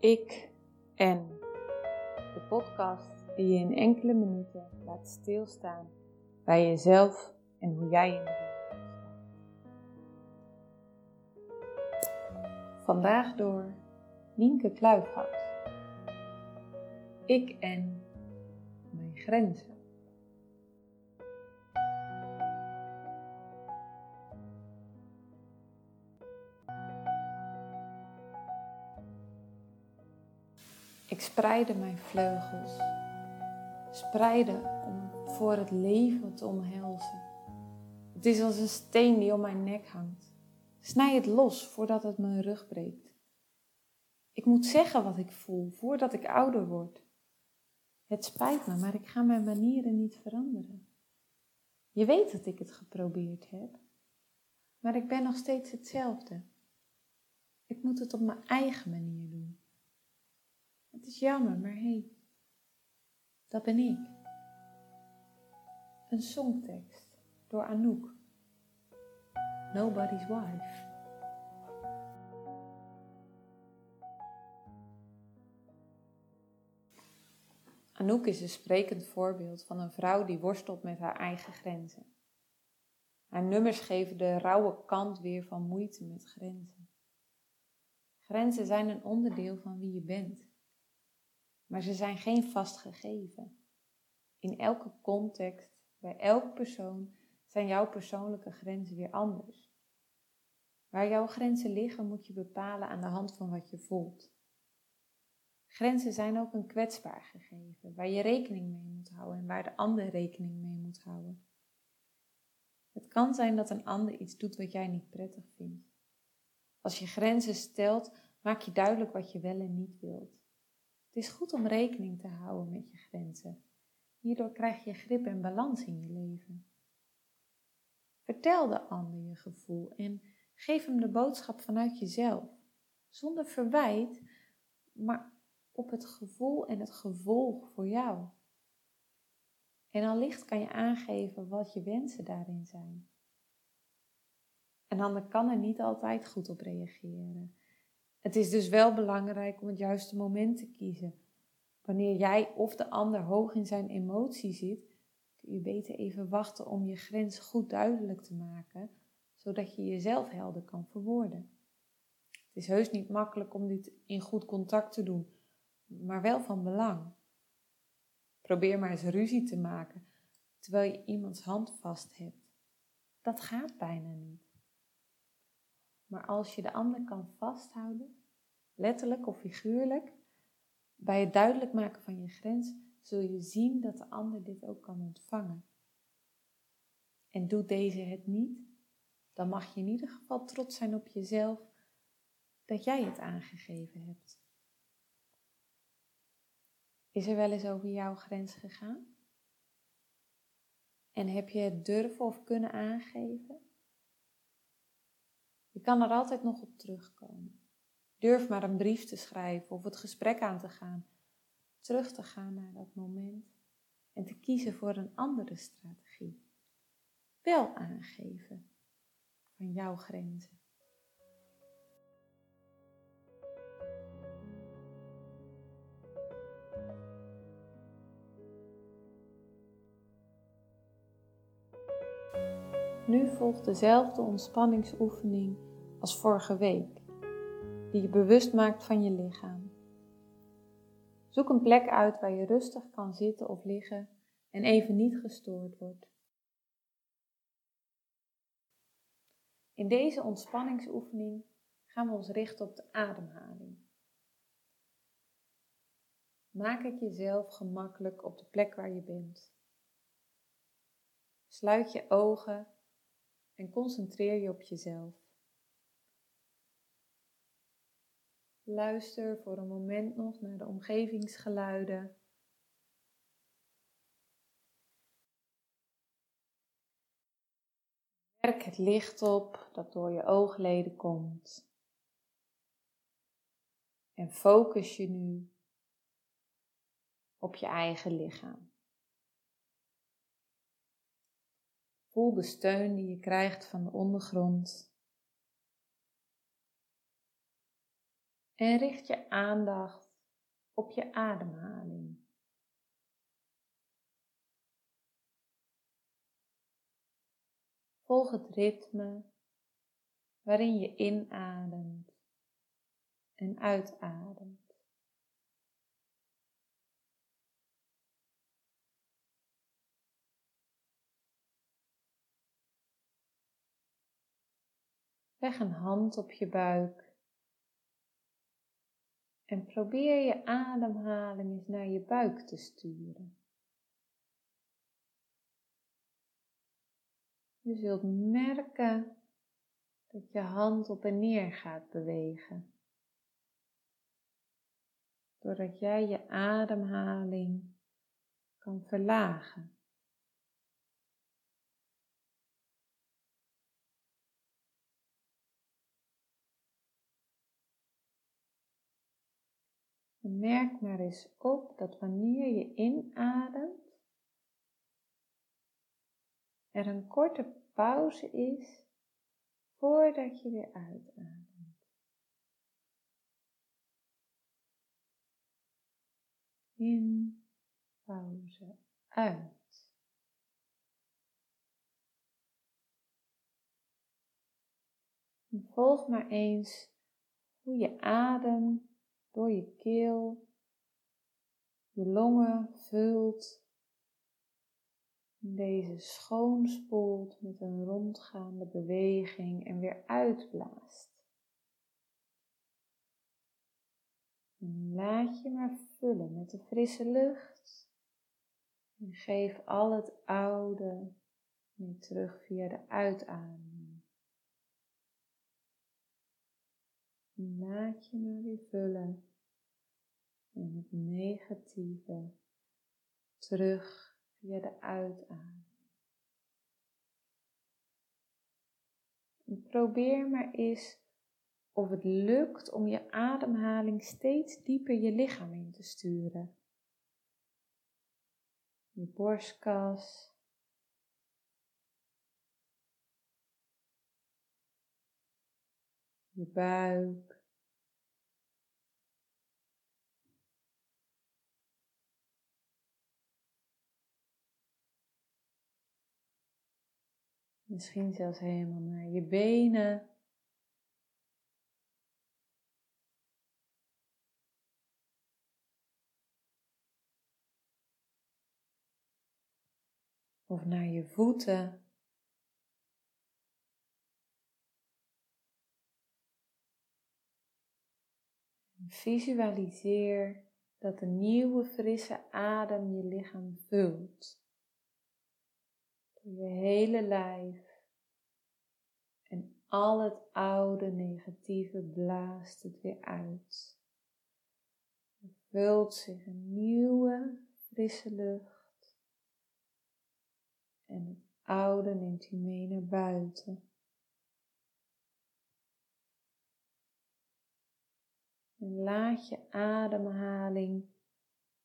Ik en de podcast die je in enkele minuten laat stilstaan bij jezelf en hoe jij in de wereld staat. Vandaag door Nienke Kluifhout. Ik en mijn grenzen. Ik spreide mijn vleugels, spreide om voor het leven te omhelzen. Het is als een steen die om mijn nek hangt. Snij het los voordat het mijn rug breekt. Ik moet zeggen wat ik voel voordat ik ouder word. Het spijt me, maar ik ga mijn manieren niet veranderen. Je weet dat ik het geprobeerd heb, maar ik ben nog steeds hetzelfde. Ik moet het op mijn eigen manier doen. Het is jammer, maar hé, hey, dat ben ik. Een songtekst door Anouk. Nobody's Wife. Anouk is een sprekend voorbeeld van een vrouw die worstelt met haar eigen grenzen. Haar nummers geven de rauwe kant weer van moeite met grenzen. Grenzen zijn een onderdeel van wie je bent maar ze zijn geen vast gegeven. In elke context, bij elke persoon, zijn jouw persoonlijke grenzen weer anders. Waar jouw grenzen liggen, moet je bepalen aan de hand van wat je voelt. Grenzen zijn ook een kwetsbaar gegeven, waar je rekening mee moet houden en waar de ander rekening mee moet houden. Het kan zijn dat een ander iets doet wat jij niet prettig vindt. Als je grenzen stelt, maak je duidelijk wat je wel en niet wilt. Is goed om rekening te houden met je grenzen. Hierdoor krijg je grip en balans in je leven. Vertel de ander je gevoel en geef hem de boodschap vanuit jezelf. Zonder verwijt, maar op het gevoel en het gevolg voor jou. En allicht kan je aangeven wat je wensen daarin zijn. Een ander kan er niet altijd goed op reageren. Het is dus wel belangrijk om het juiste moment te kiezen. Wanneer jij of de ander hoog in zijn emotie zit, kun je beter even wachten om je grens goed duidelijk te maken, zodat je jezelf helder kan verwoorden. Het is heus niet makkelijk om dit in goed contact te doen, maar wel van belang. Probeer maar eens ruzie te maken terwijl je iemands hand vast hebt. Dat gaat bijna niet. Maar als je de ander kan vasthouden, letterlijk of figuurlijk, bij het duidelijk maken van je grens, zul je zien dat de ander dit ook kan ontvangen. En doet deze het niet, dan mag je in ieder geval trots zijn op jezelf dat jij het aangegeven hebt. Is er wel eens over jouw grens gegaan? En heb je het durven of kunnen aangeven? Je kan er altijd nog op terugkomen. Durf maar een brief te schrijven of het gesprek aan te gaan. Terug te gaan naar dat moment en te kiezen voor een andere strategie. Wel aangeven van jouw grenzen. Nu volgt dezelfde ontspanningsoefening als vorige week, je bewust maakt van je lichaam. Zoek een plek uit waar je rustig kan zitten of liggen en even niet gestoord wordt. In deze ontspanningsoefening gaan we ons richten op de ademhaling. Maak het jezelf gemakkelijk op de plek waar je bent. Sluit je ogen en concentreer je op jezelf. Luister voor een moment nog naar de omgevingsgeluiden. Werk het licht op dat door je oogleden komt. En focus je nu op je eigen lichaam. Voel de steun die je krijgt van de ondergrond. En richt je aandacht op je ademhaling. Volg het ritme waarin je inademt en uitademt. Leg een hand op je buik en probeer je ademhaling eens naar je buik te sturen. Je zult merken dat je hand op en neer gaat bewegen. Doordat jij je ademhaling kan verlagen. Merk maar eens op dat wanneer je inademt, er een korte pauze is voordat je weer uitademt. In, pauze, uit. Volg maar eens hoe je adem door je keel, je longen vult deze schoonspoelt met een rondgaande beweging en weer uitblaast. Laat je maar vullen met de frisse lucht. En geef al het oude weer terug via de uitademing. Laat je maar weer vullen. En het negatieve terug via de uitademing. probeer maar eens of het lukt om je ademhaling steeds dieper je lichaam in te sturen. Je borstkas. Je buik. Misschien zelfs helemaal naar je benen. Of naar je voeten. Visualiseer dat een nieuwe frisse adem je lichaam vult je hele lijf. En al het oude negatieve blaast het weer uit. Er vult zich een nieuwe, frisse lucht. En het oude neemt je mee naar buiten. En laat je ademhaling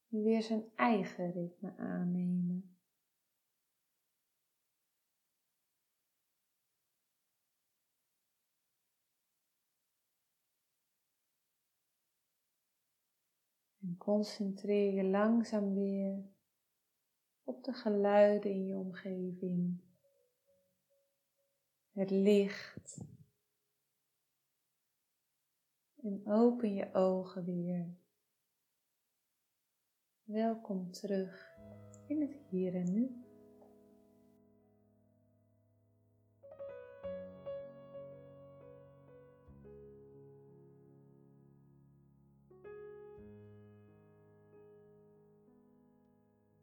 weer zijn eigen ritme aannemen. En concentreer je langzaam weer op de geluiden in je omgeving. Het licht. En open je ogen weer. Welkom terug in het hier en nu.